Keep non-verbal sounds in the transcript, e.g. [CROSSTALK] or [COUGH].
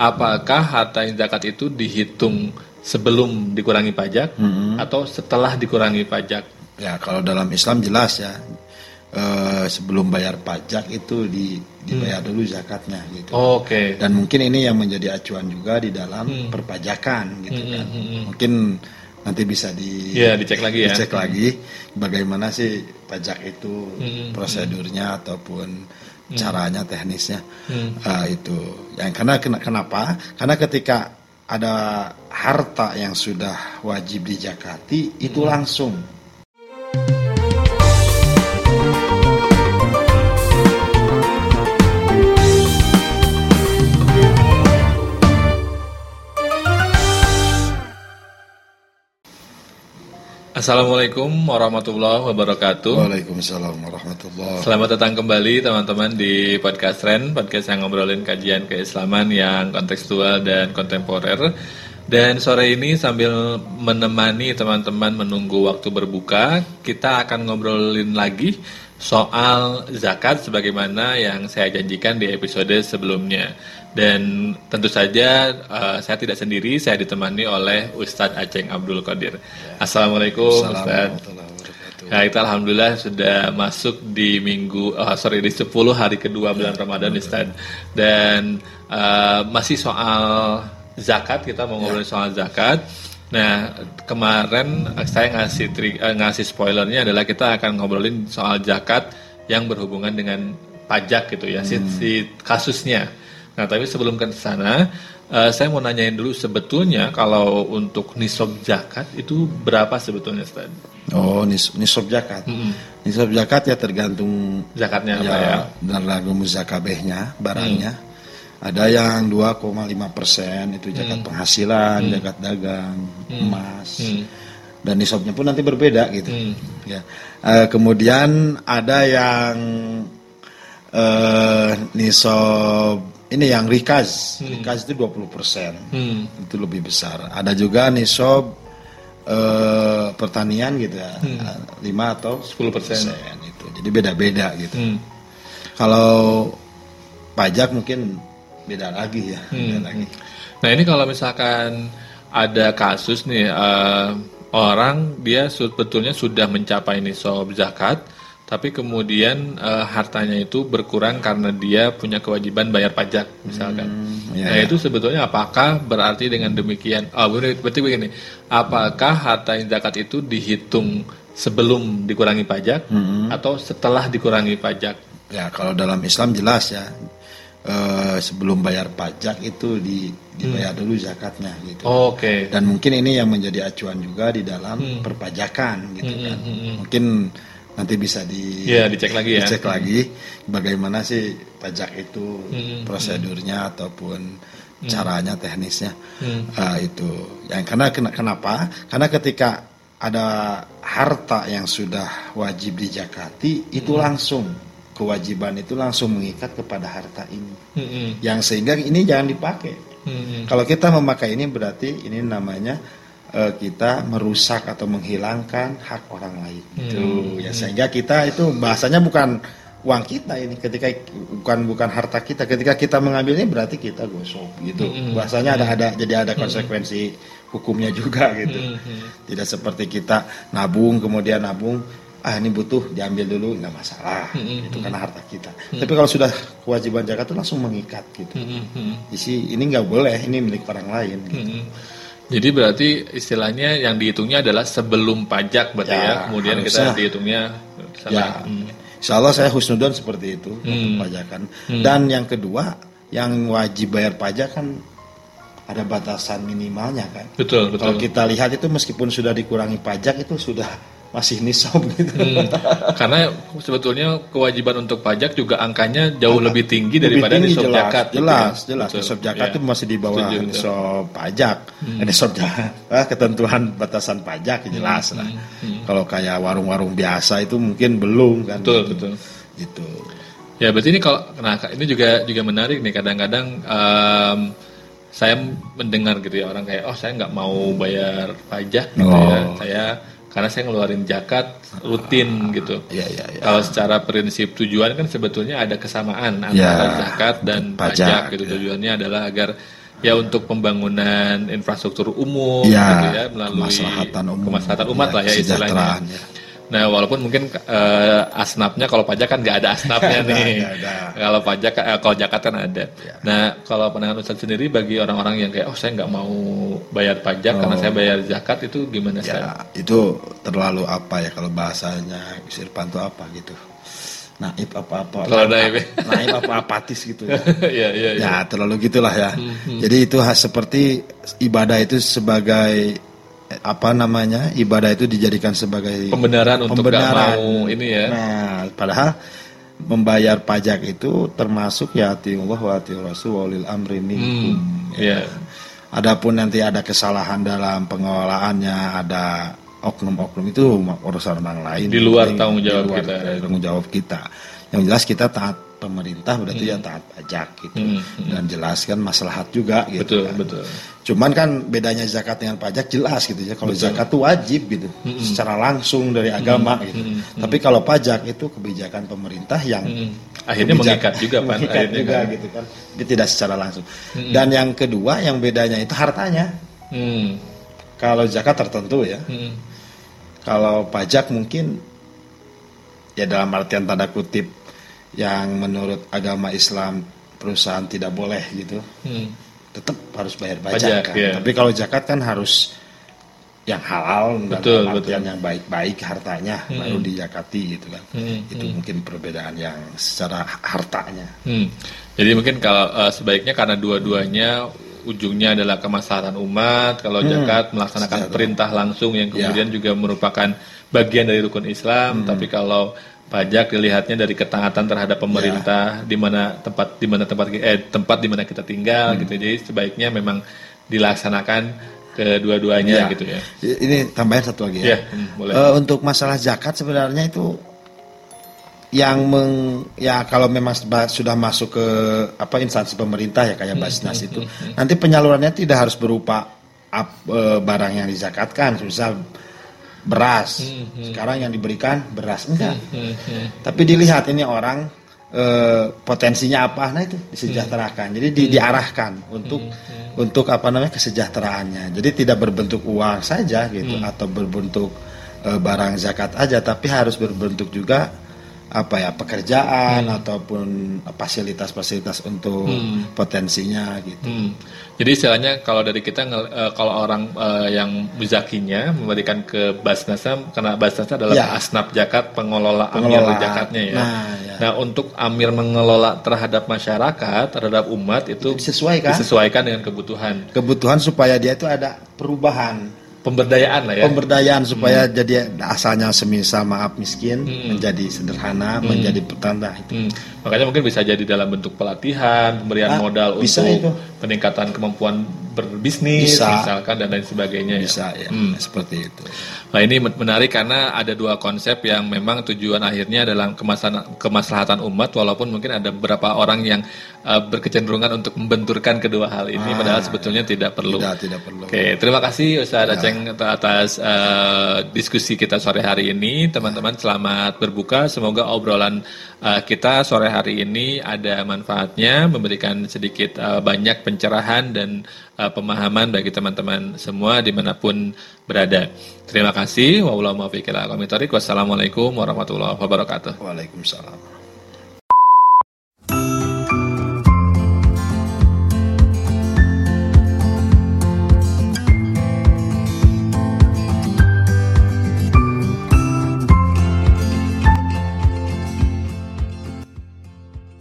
apakah harta yang zakat itu dihitung sebelum dikurangi pajak Mm-mm. atau setelah dikurangi pajak? Ya kalau dalam Islam jelas ya eh, sebelum bayar pajak itu di, dibayar dulu zakatnya gitu. Oke. Dan mungkin ini yang menjadi acuan juga di dalam Hmm. perpajakan gitu Hmm, kan. hmm, hmm. Mungkin nanti bisa di Iya, dicek lagi ya. dicek lagi bagaimana sih pajak itu Hmm, prosedurnya ataupun caranya teknisnya Hmm. Ah, itu. Yang karena kena- kenapa? Karena ketika ada harta yang sudah wajib dijakati itu Hmm. langsung Assalamualaikum warahmatullahi wabarakatuh. Waalaikumsalam warahmatullahi Selamat datang kembali teman-teman di podcast Ren, podcast yang ngobrolin kajian keislaman yang kontekstual dan kontemporer. Dan sore ini sambil menemani teman-teman menunggu waktu berbuka, kita akan ngobrolin lagi soal zakat sebagaimana yang saya janjikan di episode sebelumnya. Dan tentu saja eh, saya tidak sendiri, saya ditemani oleh Ustadz Aceng Abdul Qadir. Assalamualaikum Ustadz. Ya, kita alhamdulillah sudah masuk di minggu oh, sorry di 10 hari kedua bulan Ramadan Ustaz. Dan eh, masih soal zakat kita mau ngobrolin soal zakat. Nah, kemarin eh, saya ngasih tri- eh, ngasih spoilernya adalah kita akan ngobrolin soal zakat yang berhubungan dengan pajak gitu ya, si, si kasusnya. Nah, tapi sebelum ke sana, eh, saya mau nanyain dulu sebetulnya kalau untuk nisab zakat itu berapa sebetulnya Ustaz? Oh, nis nisab zakat. Mm-mm. Nisab zakat ya tergantung Zakatnya apa ya? ya dan lagu muzakabehnya barangnya. Ada yang 2,5 persen itu zakat penghasilan, zakat dagang, emas. Hmm. Dan nisabnya pun nanti berbeda gitu. Hmm. Ya. Eh, kemudian ada yang eh nisab ini yang rikaz. Rikaz itu 20 persen. Hmm. Itu lebih besar. Ada juga nisab eh pertanian gitu ya. 5 atau 10%. itu. Jadi beda-beda gitu. Hmm. Kalau pajak mungkin beda lagi ya, beda Hmm. lagi. Nah ini kalau misalkan ada kasus nih eh, orang dia sebetulnya sudah mencapai nisab zakat, tapi kemudian eh, hartanya itu berkurang karena dia punya kewajiban bayar pajak misalkan. ya, nah ya. itu sebetulnya apakah berarti dengan demikian? Oh berarti begini, apakah harta yang zakat itu dihitung sebelum dikurangi pajak atau setelah dikurangi pajak? Ya kalau dalam Islam jelas ya eh, sebelum bayar pajak itu di, dibayar dulu zakatnya gitu. Oke. Dan mungkin ini yang menjadi acuan juga di dalam perpajakan gitu kan. Mungkin nanti bisa di Iya dicek lagi ya. dicek lagi bagaimana sih pajak itu prosedurnya ataupun caranya teknisnya. Ah, itu. Yang karena kena- kenapa? Karena ketika ada harta yang sudah wajib dijakati itu langsung kewajiban itu langsung mengikat kepada harta ini Mm-mm. yang sehingga ini jangan dipakai Mm-mm. kalau kita memakai ini berarti ini namanya eh, kita merusak atau menghilangkan hak orang lain. Itu ya sehingga kita itu bahasanya bukan uang kita ini ketika bukan bukan harta kita ketika kita mengambilnya berarti kita gosok gitu. Bahasanya ada ada jadi ada konsekuensi hukumnya juga gitu. Tidak seperti kita nabung kemudian nabung ah ini butuh diambil dulu nggak masalah itu karena harta kita tapi kalau sudah kewajiban zakat itu langsung mengikat gitu Mm-mm. isi ini nggak boleh ini milik orang lain gitu. Mm-mm. Jadi berarti istilahnya yang dihitungnya adalah sebelum pajak berarti ya, Ya, kemudian kita harusnya. dihitungnya sama. ya Hmm. insya Allah saya husnudon seperti itu Hmm. untuk pajakan dan yang kedua yang wajib bayar pajak kan ada batasan minimalnya kan Betul betul. kalau kita lihat itu meskipun sudah dikurangi pajak itu sudah masih nisab gitu Hmm. Karena sebetulnya kewajiban untuk pajak juga angkanya jauh lebih tinggi Lebih daripada tinggi, nisab jelas, zakat. gitu jelas ya. jelas Betul. nisab zakat Ya. itu masih di bawah Setuju, betul. nisab pajak Eh, nisab zakat [LAUGHS] ah, ketentuan batasan pajak jelas lah kalau kayak warung-warung biasa itu mungkin belum kan Betul gitu. betul. gitu Ya berarti ini kalau nah ini juga juga menarik nih kadang-kadang em, saya mendengar gitu ya orang kayak oh saya nggak mau bayar pajak gitu ya Oh. saya karena saya ngeluarin zakat rutin gitu. Iya, iya, iya. Kalau secara prinsip tujuan kan sebetulnya ada kesamaan antara Ya, zakat dan pajak, pajak, gitu. ya. Tujuannya adalah agar ya untuk pembangunan infrastruktur umum Ya, gitu ya melalui kemaslahatan umum. kemaslahatan umat Ya, lah ya istilahnya. ya. Nah, walaupun mungkin eh, asnapnya kalau pajak kan nggak ada asnapnya [LAUGHS] nih. nggak ada. Kalau pajak eh, kalau zakat kan ada. Ya. Nah, kalau pandangan Ustadz sendiri bagi orang-orang yang kayak oh saya nggak mau bayar pajak karena Oh. saya bayar zakat itu gimana Ustaz? Ya, itu terlalu apa ya kalau bahasanya Irfan itu apa gitu. Naib apa-apa. Kalau naib. Naib apa apatis gitu ya. [LAUGHS] Iya, iya, iya. Ya, terlalu gitulah ya. Hmm, Jadi itu seperti ibadah itu sebagai apa namanya? Ibadah itu dijadikan sebagai Pembenaran untuk pembenaran. mau ini ya. Nah, padahal membayar pajak itu termasuk ya Allah wa Rasul wa ulil amri minkum. Hmm, iya. Adapun nanti ada kesalahan dalam pengelolaannya, ada oknum-oknum itu urusan orang lain. Di luar tanggung jawab di luar kita. dari tanggung jawab kita. Yang jelas kita taat pemerintah berarti ya taat pajak gitu. Hmm, hmm. Dan jelas kan maslahat juga gitu. Betul, kan. betul. Cuman kan bedanya zakat dengan pajak jelas gitu ya. Kalau zakat tuh wajib gitu, secara langsung dari agama gitu. Tapi kalau pajak itu kebijakan pemerintah yang Hmm. Akhirnya mengikat juga Pan. mengikat Akhirnya juga kan. gitu kan. Tapi tidak secara langsung. Dan yang kedua yang bedanya itu hartanya. Hmm. Kalau zakat tertentu ya. Hmm. Kalau pajak mungkin ya dalam artian tanda kutip yang menurut agama Islam perusahaan tidak boleh gitu. Hmm. Tetap harus bayar pajak, Pajak, kan. ya. Tapi kalau zakat kan harus yang halal Betul, dalam artian yang baik-baik hartanya baru dijakati gitu kan. Hmm, Itu mungkin perbedaan yang secara hartanya. Hmm. Jadi mungkin kalau eh, sebaiknya karena dua-duanya ujungnya adalah kemaslahatan umat, kalau zakat melaksanakan Sejahtera. perintah langsung yang Ya. kemudian juga merupakan bagian dari rukun Islam, tapi kalau pajak dilihatnya dari ketaatan terhadap pemerintah di mana tempat di mana tempat eh tempat di mana kita tinggal gitu. Jadi sebaiknya memang dilaksanakan kedua-duanya Ya. gitu ya. Ini tambahan satu lagi Ya, ya. hmm, boleh. Eh, untuk masalah zakat sebenarnya itu yang meng, ya kalau memang sudah masuk ke apa instansi pemerintah ya kayak Basnas itu nanti penyalurannya tidak harus berupa ap- eh, barang yang dizakatkan misal beras. Sekarang yang diberikan beras enggak. Hmm, hmm. tapi dilihat ini orang eh, potensinya apa nah itu disejahterakan. Jadi di- diarahkan untuk untuk apa namanya kesejahteraannya. Jadi tidak berbentuk uang saja gitu atau berbentuk eh, barang zakat aja tapi harus berbentuk juga apa ya pekerjaan ataupun fasilitas-fasilitas untuk potensinya gitu Hmm. Jadi istilahnya kalau dari kita eh, kalau orang eh, yang muzakinya memberikan ke Basnasnya karena Basnasnya adalah Ya. asnaf zakat pengelola amir Pengelola. zakatnya ya. Nah, ya. Nah, untuk amir mengelola terhadap masyarakat, terhadap umat itu disesuaikan disesuaikan dengan kebutuhan kebutuhan supaya dia itu ada perubahan pemberdayaan lah ya. pemberdayaan supaya jadi asalnya semisal maaf miskin menjadi sederhana menjadi petanda itu Hmm, makanya mungkin bisa jadi dalam bentuk pelatihan, pemberian Ah, modal bisa untuk itu. Peningkatan kemampuan berbisnis, Bisa. misalkan dan lain sebagainya. ya. bisa ya Hmm. seperti itu Nah ini men- menarik karena ada dua konsep yang memang tujuan akhirnya adalah kemaslahatan, kemaslahatan umat walaupun mungkin ada beberapa orang yang uh, berkecenderungan untuk membenturkan kedua hal ini padahal sebetulnya tidak perlu. Ah. tidak tidak perlu Oke, terima kasih Ustaz Aceng atas uh, diskusi kita sore hari ini. Teman-teman selamat berbuka. Semoga obrolan uh, kita sore hari ini ada manfaatnya, memberikan sedikit uh, banyak pencerahan dan uh, pemahaman bagi teman-teman semua di mana pun berada. Terima kasih. Wassalamualaikum warahmatullahi wabarakatuh. Waalaikumsalam